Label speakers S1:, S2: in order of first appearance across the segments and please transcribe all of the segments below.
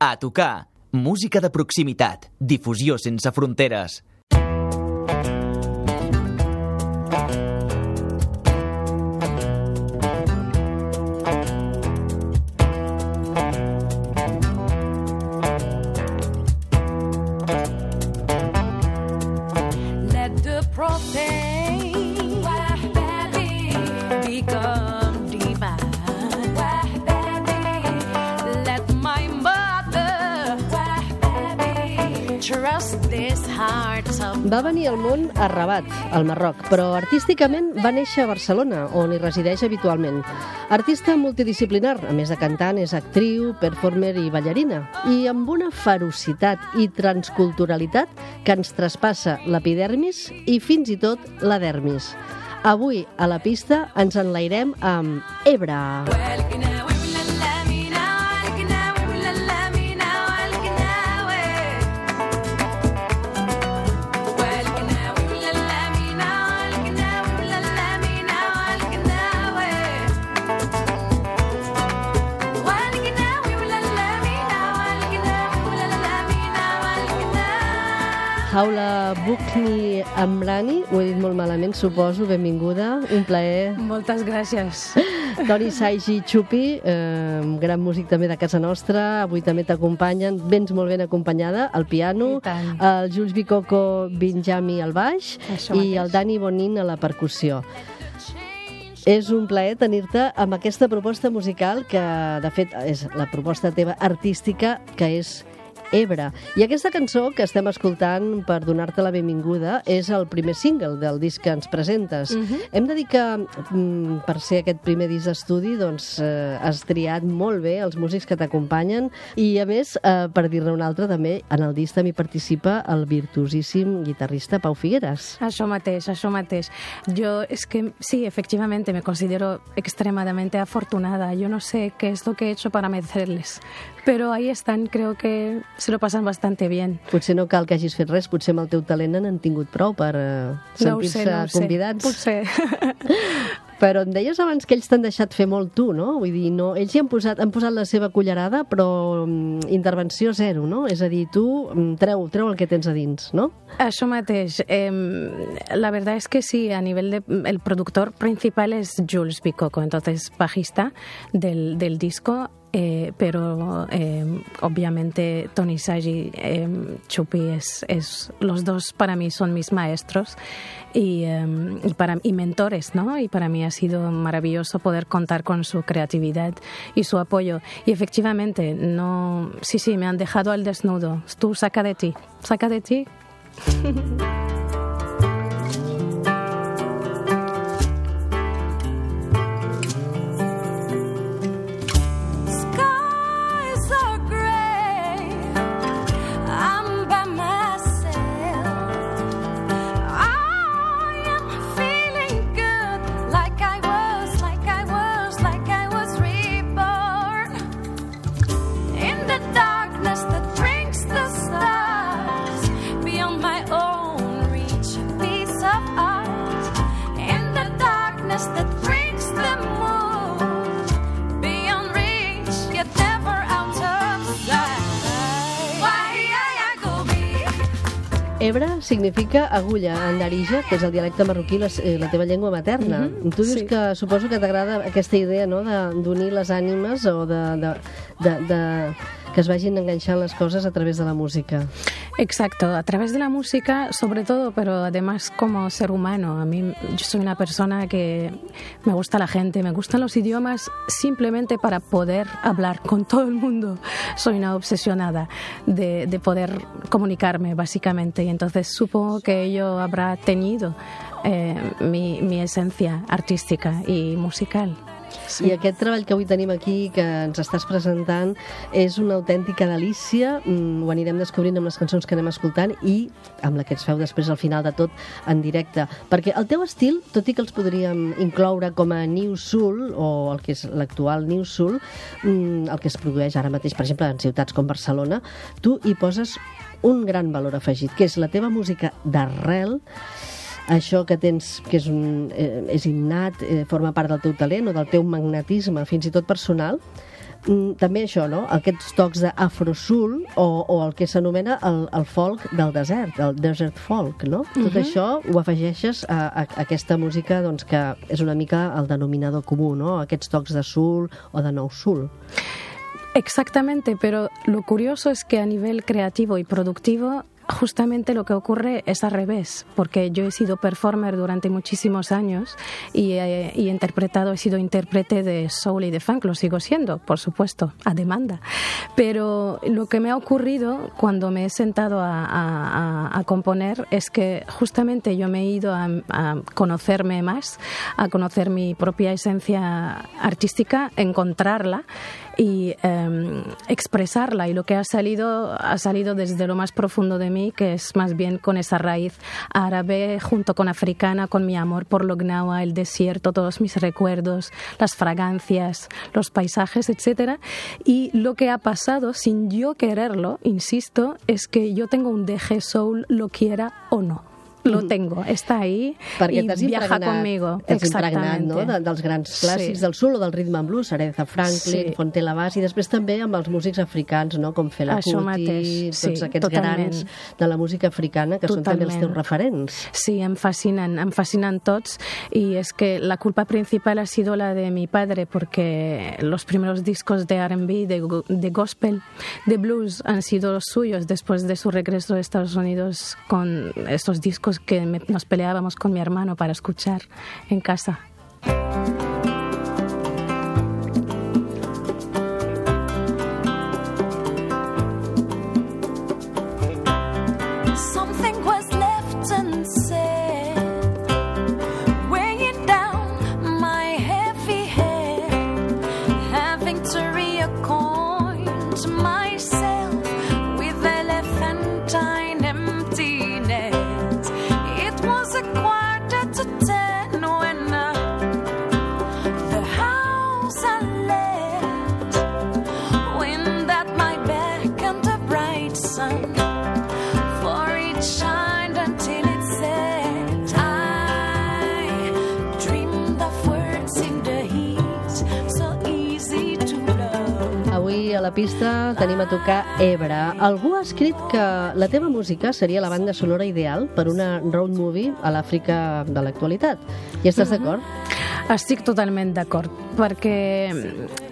S1: A tocar. Música de proximitat. Difusió sense fronteres.
S2: Al món a Rabat, al Marroc, però artísticament va néixer a Barcelona, on hi resideix habitualment. Artista multidisciplinar, a més de cantant, és actriu, performer i ballarina, i amb una ferocitat i transculturalitat que ens traspassa l'epidermis i fins i tot la dermis. Avui, a la pista, ens enlairem amb Ebra. Haula Bukni Amrani, ho he dit molt malament, suposo, benvinguda, un plaer.
S3: Moltes gràcies.
S2: Toni Saigi Chupi, eh, gran músic també de casa nostra, avui també t'acompanyen, vens molt ben acompanyada, al piano, el Jules Bicoco Benjami al baix
S3: Això
S2: i
S3: mateix.
S2: el Dani Bonin a la percussió. És un plaer tenir-te amb aquesta proposta musical que, de fet, és la proposta teva artística, que és Ebre. I aquesta cançó que estem escoltant per donar-te la benvinguda és el primer single del disc que ens presentes.
S3: Mhm.
S2: Hem de dir que mm, per ser aquest primer disc d'estudi doncs, eh, has triat molt bé els músics que t'acompanyen i a més, eh, per dir-ne un altre també, en el disc també participa el virtuosíssim guitarrista Pau Figueres.
S3: Això mateix, això mateix. Yo es que sí, efectivamente me considero extremadamente afortunada. Yo no sé qué es lo que he hecho para merecerles, pero ahí están, creo que se lo pasan bastante bien.
S2: Potser no cal que hagis fet res, potser amb el teu talent n'han tingut prou per eh,
S3: No
S2: sentir-se
S3: sé, no ho sé.
S2: convidats.
S3: Potser.
S2: Però em deies abans que ells t'han deixat fer molt tu, no? Vull dir, no, ells hi han posat, han posat la seva cullerada, però mm, intervenció zero, no? És a dir, tu mm, treu, treu el que tens a dins, no?
S3: Això mateix. Eh, la verdad es que sí, a nivel de... El productor principal es Jules Bicoco, entonces bajista del, del disco, eh, pero eh, obviamente Tony Sagi, eh, Chupi, es, es, los dos para mí son mis maestros y, eh, y, para, y mentores, ¿no? Y para mí ha sido maravilloso poder contar con su creatividad y su apoyo. Y efectivamente, no... Sí, sí, me han dejado al desnudo. Tú saca de ti, saca de ti
S2: Ebre significa agulla en darija, que és el dialecte marroquí, la, eh, la teva llengua materna.
S3: Mhm,
S2: tu dius
S3: sí.
S2: que suposo que t'agrada aquesta idea no, de- d'unir les ànimes o de, de, de, de, que es vagin enganxant les coses a través de la música.
S3: Exacto, a través de la música sobre todo, pero además como ser humano. A mí yo soy una persona que me gusta la gente, me gustan los idiomas simplemente para poder hablar con todo el mundo. Soy una obsesionada de, de poder comunicarme básicamente y entonces supongo que ello habrá tenido eh, mi, mi esencia artística y musical.
S2: I aquest treball que avui tenim aquí, que ens estàs presentant, és una autèntica delícia. Mm, ho anirem descobrint amb les cançons que anem escoltant i amb la que ens feu després al final de tot en directe. Perquè el teu estil, tot i que els podríem incloure com a New Soul, o el que és l'actual New Soul, mm, el que es produeix ara mateix, per exemple, en ciutats com Barcelona, tu hi poses un gran valor afegit, que és la teva música d'arrel, això que tens, que és, un, eh, és innat, eh, forma part del teu talent o del teu magnetisme, fins i tot personal, mm, també això, no? Aquests tocs d'afrosul o, o el que s'anomena el, el folk del desert, el desert folk, no? Tot això ho afegeixes a, a, a aquesta música doncs, que és una mica el denominador comú, no? Aquests tocs de sul o de nou sul.
S3: Exactamente, pero lo curioso es que a nivel creativo y productivo justamente lo que ocurre es al revés, porque yo he sido performer durante muchísimos años y he, y he interpretado, he sido intérprete de soul y de funk, lo sigo siendo, por supuesto, a demanda. Pero lo que me ha ocurrido cuando me he sentado a- a- a componer es que justamente yo me he ido a, a conocerme más, a conocer mi propia esencia artística, encontrarla y eh, expresarla. Y lo que ha salido ha salido desde lo más profundo de mí que es más bien con esa raíz árabe junto con africana con mi amor por lo gnawa el desierto todos mis recuerdos las fragancias los paisajes etcétera. Y lo que ha pasado sin yo quererlo insisto es que yo tengo un deje soul lo quiera o no lo tengo, está ahí
S2: Perquè
S3: y viaja conmigo.
S2: t'has impregnat no? de, dels grans clàssics
S3: Sí.
S2: del o del rhythm and blues, Aretha Franklin,
S3: Sí.
S2: Fonte Lavàs, i després també amb els músics africans, no? com Fela
S3: Això
S2: Kuti,
S3: mateix,
S2: tots
S3: sí,
S2: aquests
S3: totalment.
S2: grans de la música africana, que són també els teus
S3: Totalment.
S2: referents.
S3: Sí, em fascinan, em fascinan tots y es que la culpa principal ha sido la de mi padre porque los primeros discos de R&B, de, de gospel, de blues han sido los suyos después de su regreso a Estados Unidos con estos discos que me- nos peleábamos con mi hermano para escuchar en casa.
S2: La pista tenim a tocar Ebre. Algú ha escrit que la teva música seria la banda sonora ideal per una road movie a l'Àfrica de l'actualitat. I estàs d'acord?
S3: Estic totalment d'acord, perquè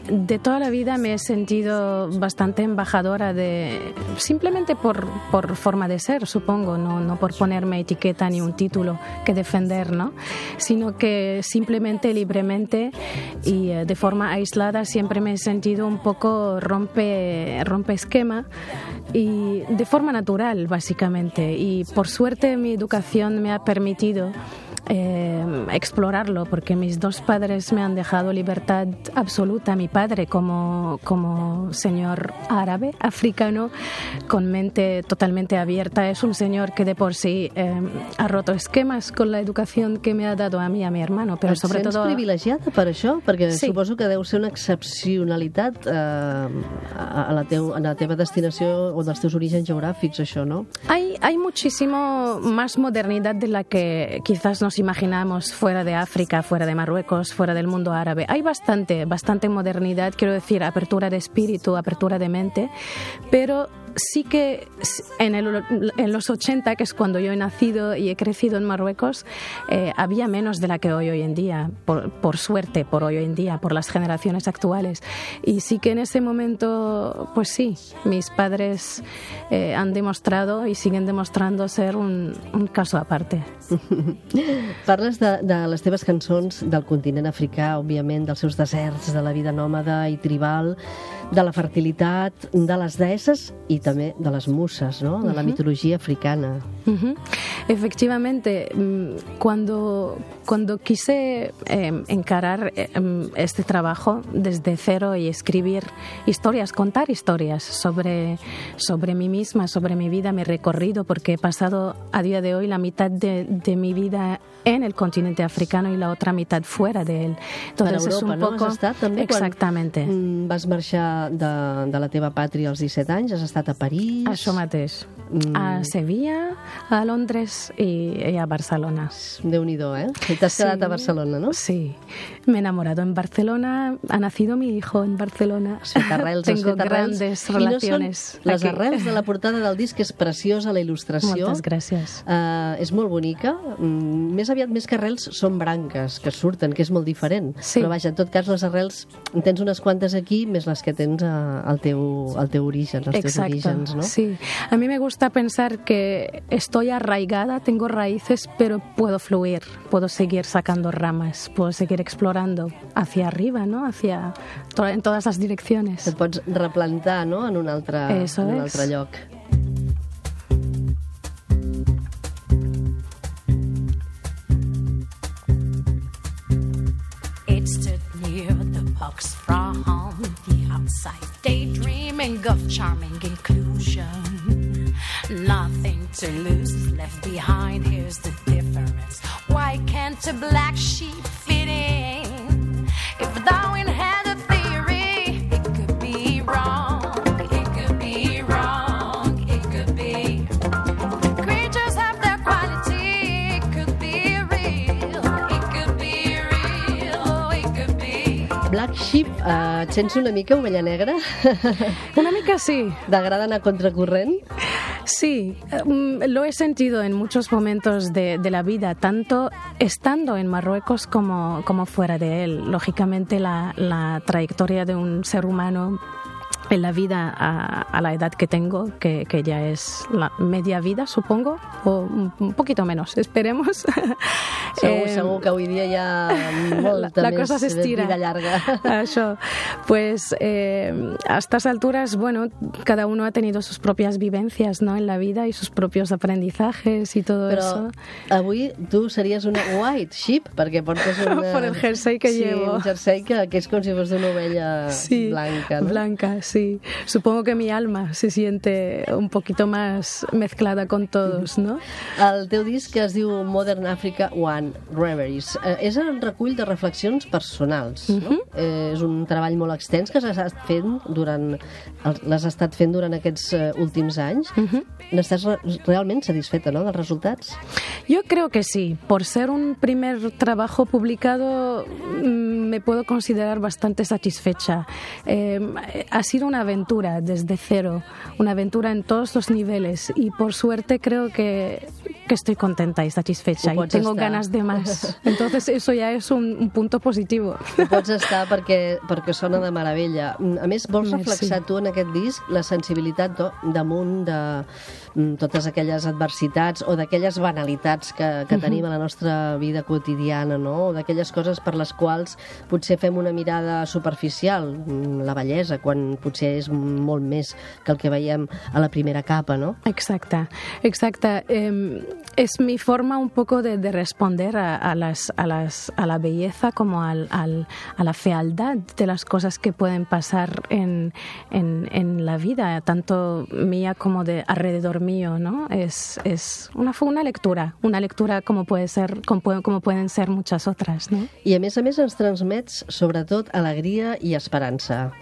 S3: de toda la vida me he sentido bastante embajadora de, simplemente por, por forma de ser, supongo, no, no por ponerme etiqueta ni un título que defender, ¿no? Sino que simplemente, libremente y eh, de forma aislada siempre me he sentido un poco rompe, rompe esquema y de forma natural, básicamente. Y por suerte mi educación me ha permitido eh, explorarlo porque mis dos padres me han dejado libertad absoluta. Mi padre como, como señor árabe, africano, con mente totalmente abierta, es un señor que de por sí eh, ha roto esquemas con la educación que me ha dado a mí a mi hermano, pero
S2: Et
S3: sobre
S2: sents
S3: todo...
S2: privilegiada per això? Perquè
S3: Sí.
S2: suposo que deu ser una excepcionalitat eh, a, a la teu, a la teva destinació o dels teus orígens geogràfics, això, no?
S3: Hay, hay muchísimo más modernidad de la que quizás nos imaginamos fuera de África, fuera de Marruecos, fuera del mundo árabe. Hay bastante, bastante modernidad, quiero decir, apertura de espíritu, apertura de mente, pero sí que en, el- en los 80, que es cuando yo he nacido y he crecido en Marruecos, eh, había menos de la que hoy hoy en día, por, por suerte, por hoy hoy en día, por las generaciones actuales. Y sí que en ese momento, pues sí, mis padres eh, han demostrado y siguen demostrando ser un, un caso aparte.
S2: Parles de, de les teves cançons del continent africà, òbviament, dels seus deserts, de la vida nòmada i tribal, de la fertilitat, de les deesses i també de les muses, no? de la mitologia africana.
S3: Ujú. Efectivamente, mm, cuando, cuando quise eh, encarar eh, este trabajo desde cero y escribir historias, contar historias sobre, sobre mí misma, sobre mi vida, mi recorrido, porque he pasado a día de hoy la mitad de, de mi vida en el continente africano y la otra mitad fuera de él. Entonces es
S2: Europa,
S3: un
S2: no?
S3: poco
S2: Has estat també quan
S3: exactamente.
S2: mm, vas marxar de, de la teva pàtria als 17 anys, has estat a París...
S3: Això mateix. A Sevilla, a Londres y, y a Barcelona.
S2: Déu-n'hi-do, eh? I T'has quedat a Barcelona, no?
S3: Sí, me he enamorado en Barcelona, ha nacido mi hijo en Barcelona.
S2: Has fet arrels, has
S3: Tengo
S2: arrels.
S3: grandes
S2: I no
S3: relaciones.
S2: són les
S3: aquí.
S2: arrels de la portada del disc, és preciosa la il·lustració.
S3: Moltes gràcies.
S2: Uh, és molt bonica. Mm, més aviat, més que arrels, són branques que surten, que és molt diferent.
S3: Sí.
S2: Però vaja, en tot cas, les arrels, en tens unes quantes aquí, més les que tens uh, al, teu, al teu origen, als teus
S3: Exacto,
S2: orígens, no?
S3: sí. A mí me gusta pensar que estoy arraigada, tengo raíces, pero puedo fluir, puedo seguir sacando ramas, puedo seguir explorando hacia arriba, ¿no? Hacia to- en todas las direcciones.
S2: Et pots replantar, no?, en un altre,
S3: Eso
S2: en un altre lloc.
S4: It stood near the box from the outside, daydreaming of charming inclusion. Nothing to lose is left behind. Here's the difference. Why can't a black sheep fit in? If Darwin had a theory, it could be wrong. It could be wrong. It could be. Creatures have their quality. It could be real. It could be real. It could be.
S2: Black Sheep, uh, et sents una mica ovella negra?
S3: Una mica sí,
S2: T'agrada anar contracorrent?
S3: Sí, mm, lo he sentido en muchos momentos de, de la vida, tanto estando en Marruecos como, como fuera de él. Lógicamente, la, la trayectoria de un ser humano en la vida a, a la edad que tengo, que, que ya es la media vida, supongo, o un poquito menos, esperemos.
S2: Segur,
S3: Eh,
S2: segur que avui dia hi ha molta
S3: la
S2: més
S3: cosa s'estira.
S2: vida llarga.
S3: Això. Pues eh, a estas alturas, bueno, cada uno ha tenido sus propias vivencias ¿no? en la vida y sus propios aprendizajes y todo
S2: Però
S3: eso.
S2: avui tu series una white sheep, perquè portes una...
S3: Por el jersey que
S2: sí,
S3: llevo.
S2: un jersei que, que és com si fos d'una ovella
S3: Sí,
S2: blanca, no?
S3: blanca, sí. Supongo que mi alma se siente un poquito más mezclada con todos, ¿no?
S2: El teu disc es diu Modern Africa One Reveries eh, és un recull de reflexions personals, no?
S3: Mhm.
S2: Eh, és un treball molt extens que estat fent durant l'has estat fent durant aquests eh, últims anys.
S3: Mhm.
S2: N'estàs re realment satisfeta, no?, dels resultats?
S3: Yo creo que sí. Por ser un primer trabajo publicado, mm, me puedo considerar bastante satisfecha. Eh, ha sido una aventura desde cero, una aventura en todos los niveles y por suerte creo que, que estoy contenta y satisfecha y tengo
S2: estar.
S3: ganas de más. Entonces eso ya es un, un punto positivo.
S2: Ho pots estar perquè, perquè sona de meravella. Mm, A més, vols
S3: Merci.
S2: reflexar tu en aquest disc la sensibilitat damunt de totes aquelles adversitats o d'aquelles banalitats que, que tenim a la nostra vida quotidiana, no? o d'aquelles coses per les quals potser fem una mirada superficial, mm, la bellesa, quan potser és molt més que el que veiem a la primera capa, no?
S3: Exacta, exacta. Eh, es mi forma un poco de, de responder a, a las, a, las, a la belleza como al, al- a la fealdad de las cosas que pueden pasar en, en, en la vida, tanto mía como de alrededor mío, ¿no? Es, es una, fue una lectura, una lectura como, puede ser, puede- como pueden ser muchas otras, ¿no?
S2: I a més a més ens transmets sobretot alegria i esperança.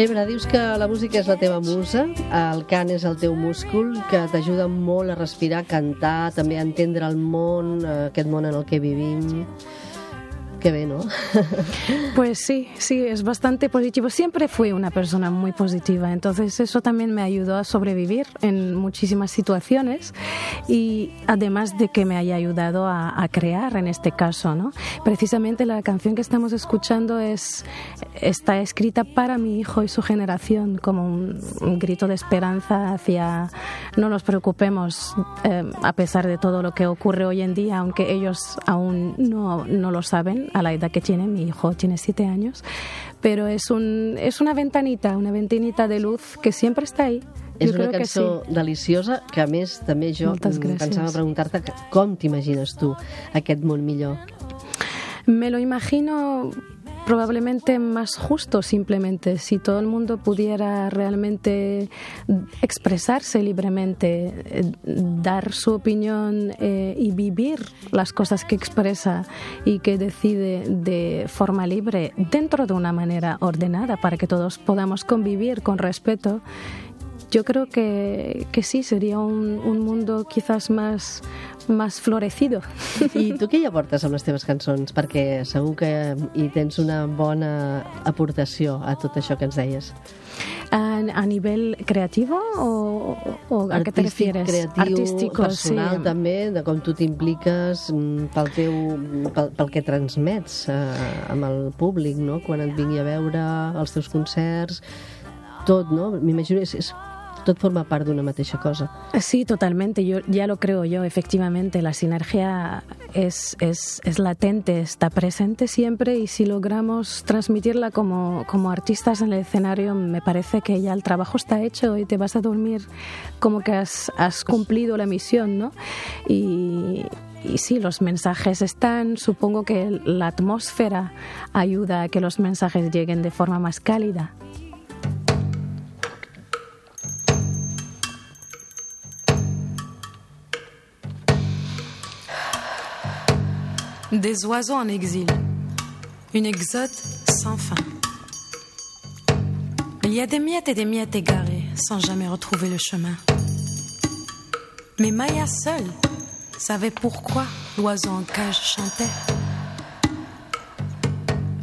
S2: Ebre, dius que la música és la teva musa, el cant és el teu múscul, que t'ajuda molt a respirar, a cantar, també a entendre el món, eh, aquest món en el que vivim. Qué bé, no?
S3: Pues sí, sí, es bastante positivo. Siempre fui una persona muy positiva, entonces eso también me ayudó a sobrevivir en muchísimas situaciones y además de que me haya ayudado a, crear en este caso, ¿no? Precisamente la canción que estamos escuchando es está escrita para mi hijo y su generación como un, un grito de esperanza hacia no nos preocupemos eh, a pesar de todo lo que ocurre hoy en día, aunque ellos aún no, no lo saben a la edad que tiene, mi hijo tiene siete años, pero es, un, es una ventanita, una ventanita de luz que siempre está ahí.
S2: És una
S3: que sí.
S2: cançó deliciosa que, a més, també jo mm, pensava preguntar-te com t'imagines tu aquest món millor.
S3: Me lo imagino probablemente más justo simplemente si todo el mundo pudiera realmente expresarse libremente, eh, dar su opinión eh, y vivir las cosas que expresa y que decide de forma libre dentro de una manera ordenada para que todos podamos convivir con respeto. Yo creo que, que sí, sería un, un mundo quizás más, más florecido.
S2: I tu què hi aportes amb les teves cançons? Perquè segur que hi tens una bona aportació a tot això que ens deies.
S3: ¿A, a nivel creativo o, o a qué te
S2: Artístic,
S3: refieres?
S2: creatiu,
S3: Artístico,
S2: personal
S3: sí.
S2: també, de com tu t'impliques mm, pel, teu, pel, pel que transmets eh, amb el públic, no? quan et vingui a veure els teus concerts, tot, no? M'imagino, és, és, tot forma part d'una mateixa cosa.
S3: Sí, totalmente. Yo ya lo creo yo. Efectivamente, la sinergia es, es, es latente, está presente siempre y si logramos transmitirla como, como artistas en el escenario, me parece que ya el trabajo está hecho y te vas a dormir como que has, has cumplido la misión, ¿no? Y, y sí, los mensajes están, supongo que la atmósfera ayuda a que los mensajes lleguen de forma más cálida.
S5: Des oiseaux en exil. Une exode sans fin. Il y a des miettes et des miettes égarées sans jamais retrouver le chemin. Mais Maya seule savait pourquoi l'oiseau en cage chantait.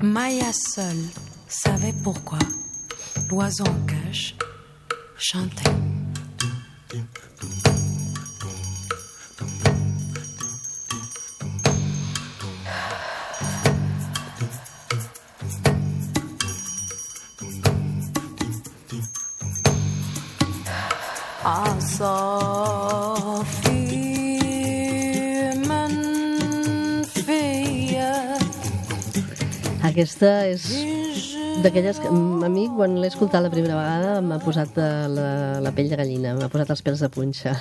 S5: Maya seule savait pourquoi l'oiseau en cage chantait.
S2: Aquesta és d'aquelles que a mi, quan l'he escoltat la primera vegada, m'ha posat eh, la, la pell de gallina, m'ha posat els pèls de punxa.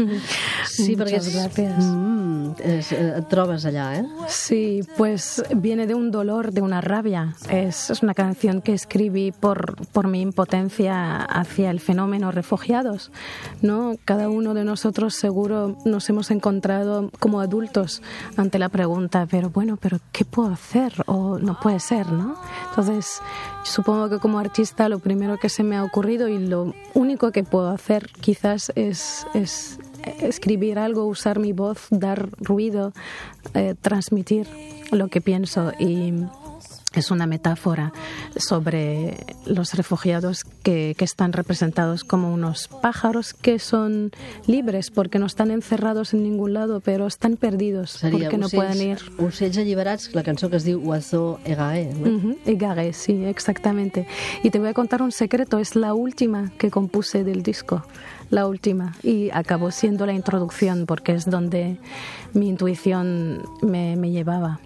S2: sí, perquè és,
S3: gracias.
S2: mm, eh, et trobes allà, eh?
S3: Sí, pues viene de un dolor, de una rabia. Es, es una canción que escribí por, por mi impotencia hacia el fenómeno refugiados. ¿no? Cada uno de nosotros seguro nos hemos encontrado como adultos ante la pregunta, pero bueno, pero ¿qué puedo hacer? O no puede ser, ¿no? Entonces, supongo que como artista lo primero que se me ha ocurrido y lo único que puedo hacer quizás es, es escribir algo, usar mi voz, dar ruido, eh, transmitir lo que pienso y es una metáfora sobre los refugiados que, que están representados como unos pájaros que son libres porque no están encerrados en ningún lado, pero están perdidos
S2: Seria
S3: porque no pueden ir.
S2: Ocells alliberats, la cançó que es diu Oiseau Egaé, no?
S3: Egaré, sí, exactamente. Y te voy a contar un secreto, es la última que compuse del disco, la última. Y acabó siendo la introducción porque es donde mi intuición me, me llevaba.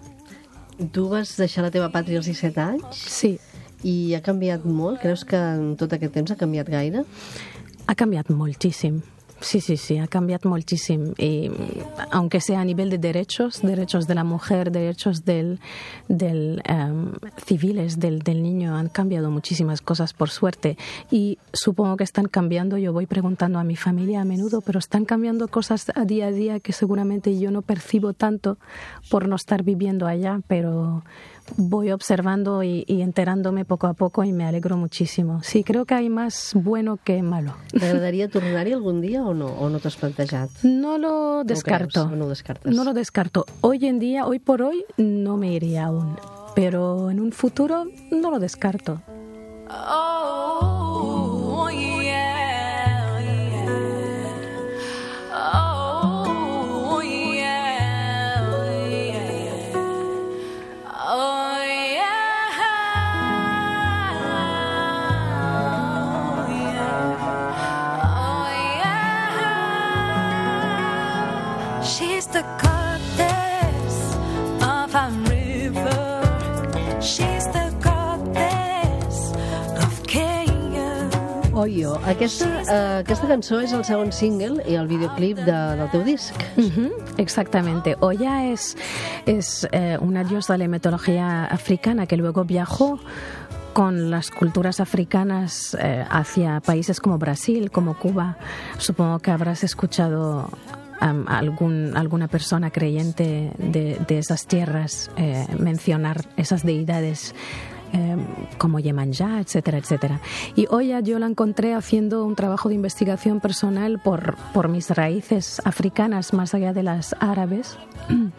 S2: Tu vas deixar la teva pàtria als 17 anys
S3: Sí,
S2: i ha canviat molt? Creus que en tot aquest temps ha canviat gaire?
S3: ha canviat moltíssim. Sí, sí, sí, ha cambiado muchísimo. Y aunque sea a nivel de derechos, derechos de la mujer, derechos del, del, em, civiles del, del niño, han cambiado muchísimas cosas, por suerte. Y supongo que están cambiando, yo voy preguntando a mi familia a menudo, pero están cambiando cosas a día a día que seguramente yo no percibo tanto por no estar viviendo allá, pero voy observando y, y enterándome poco a poco y me alegro muchísimo. Sí, creo que hay más bueno que malo.
S2: T'agradaria tornar-hi algun dia o o no? O no t'ho has plantejat?
S3: No lo descarto.
S2: no descartes?
S3: No lo descarto. Hoy en día, hoy por hoy, no me iría aún. Pero en un futuro no lo descarto.
S4: Oh,
S2: aquesta, uh, aquesta cançó és el segon single i el videoclip de, del teu
S3: Exactamente. Oya es, es eh, una diosa de la mitología africana que luego viajó con las culturas africanas eh, hacia países como Brasil, como Cuba. Supongo que habrás escuchado am, algún, alguna persona creyente de, de esas tierras eh, mencionar esas deidades eh, como Yemanjá, etcétera, etcétera. Y Oya yo la encontré haciendo un trabajo de investigación personal por, por mis raíces africanas, más allá de las árabes.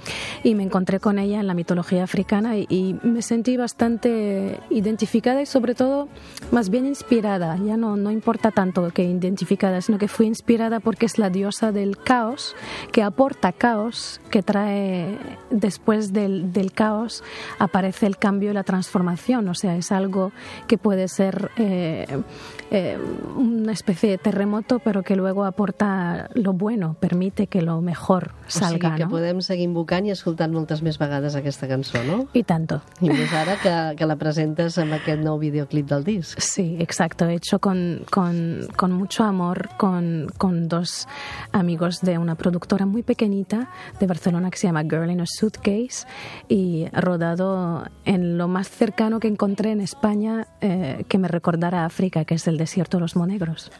S3: Y me encontré con ella en la mitología africana y, y me sentí bastante identificada y sobre todo más bien inspirada. Ya no, no importa tanto que identificada, sino que fui inspirada porque es la diosa del caos, que aporta caos, que trae después del, del caos aparece el cambio y la transformación. O sea, es algo que puede ser eh, eh, una especie de terremoto, pero que luego aporta lo bueno, permite que lo mejor
S2: O sigui
S3: salga.
S2: que
S3: ¿no?
S2: podem seguir invocant i escoltant moltes més vegades aquesta cançó, no?
S3: Y tanto.
S2: I més ara que, que la presentes amb aquest nou videoclip del disc.
S3: Sí, exacto. Hecho con, con, con mucho amor, con, con dos amigos de una productora muy pequeñita de Barcelona que se llama Girl in a Suitcase y rodado en lo más cercano que encontré en España eh, que me recordara África, que es el desierto de los Monegros.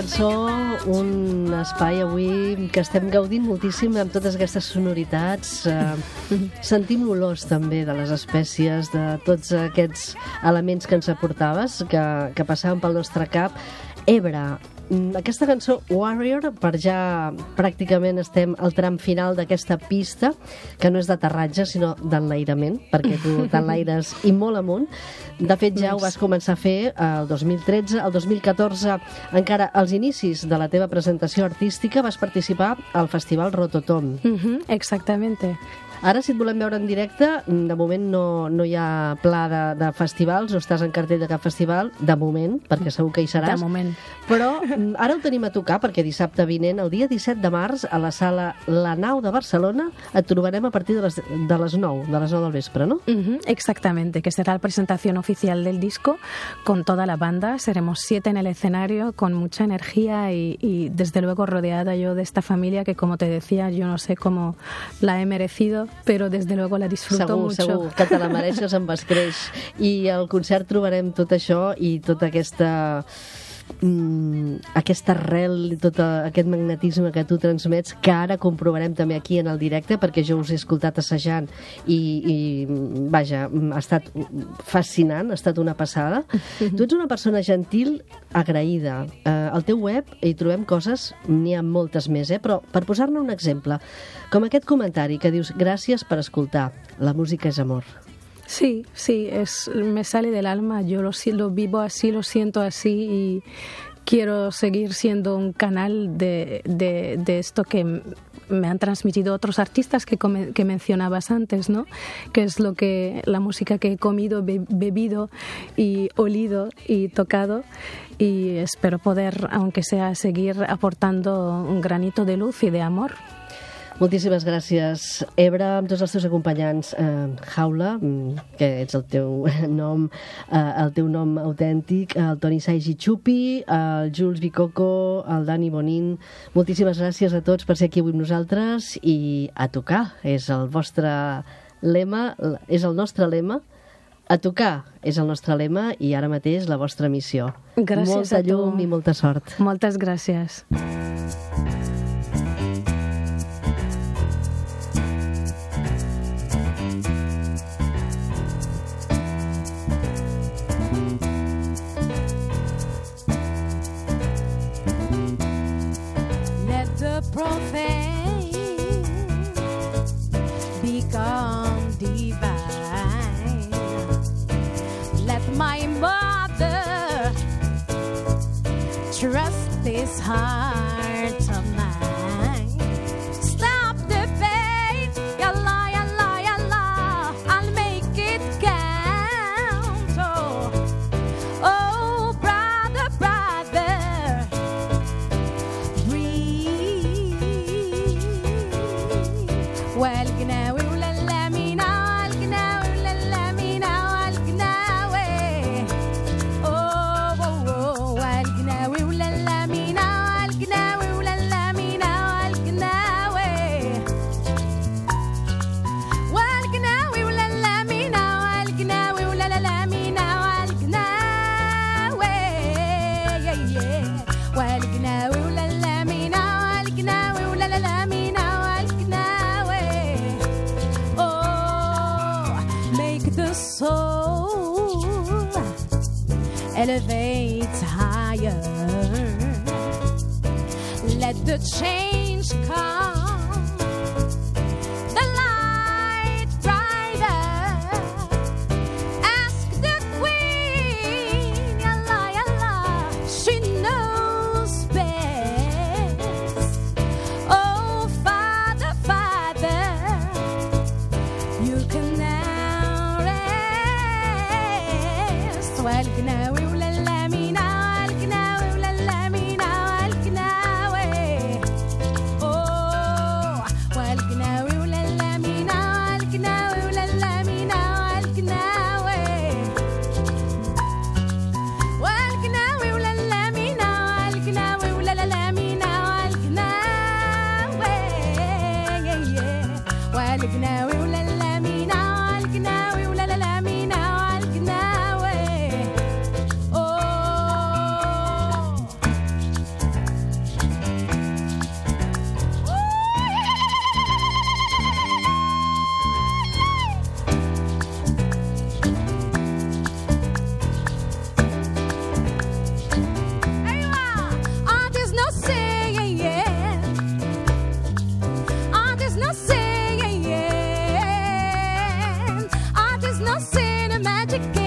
S2: Cançó, un espai avui que estem gaudint moltíssim amb totes aquestes sonoritats. Eh, sentim olors també de les espècies, de tots aquests elements que ens aportaves, que, que passaven pel nostre cap. Ebre, aquesta cançó Warrior, per ja pràcticament estem al tram final d'aquesta pista, que no és d'aterratge, sinó d'enlairament, perquè tu t'enlaires i molt amunt. De fet, ja ho vas començar a fer el 2013, el 2014, encara als inicis de la teva presentació artística, vas participar al Festival Rototom.
S3: Ujú, exactamente.
S2: Ara, si et volem veure en directe, de moment no, no hi ha pla de, de festivals, no estàs en cartell de cap festival, de moment, perquè segur que hi seràs.
S3: De moment.
S2: Però mm, ara ho tenim a tocar, perquè dissabte vinent, el dia 17 de març, a la sala La Nau de Barcelona, et trobarem a partir de les, de les 9, de les 9 del vespre, no?
S3: Ujú, exactamente, que será la presentación oficial del disco con toda la banda. Seremos siete en el escenario con mucha energía y, y, desde luego rodeada yo de esta familia que como te decía yo no sé cómo la he merecido, pero desde luego la disfruto
S2: segur,
S3: mucho.
S2: segur, que te la mereixes amb escreix. I al concert trobarem tot això i tota aquesta mm, aquesta arrel i tot aquest magnetisme que tu transmets que ara comprovarem també aquí en el directe perquè jo us he escoltat assajant i, i vaja, ha estat fascinant, ha estat una passada. Tu ets una persona gentil agraïda, eh, al teu web hi trobem coses, n'hi ha moltes més eh? però per posar-ne un exemple com aquest comentari que dius gràcies per escoltar, la música és amor
S3: Sí, sí, es, me sale del alma, yo lo, lo vivo así, lo siento así y quiero seguir siendo un canal de, de, de esto que me han transmitido otros artistas que, come- que mencionabas antes, ¿no? Que es lo que la música que he comido, be- bebido y olido y tocado y espero poder, aunque sea, seguir aportando un granito de luz y de amor.
S2: Moltíssimes gràcies, Ebre, amb tots els teus acompanyants. Eh, Jaula, mm, que ets el teu nom, eh, el teu nom autèntic, el Toni Saigi Chupi, el Jules Bicoco, el Dani Bonin. Moltíssimes gràcies a tots per ser aquí avui amb nosaltres i a tocar. És el vostre lema, és el nostre lema. A tocar és el nostre lema i ara mateix la vostra missió.
S6: Gràcies
S2: Molta
S6: a tu.
S2: llum i molta sort.
S6: Moltes gràcies.
S3: is high. Magic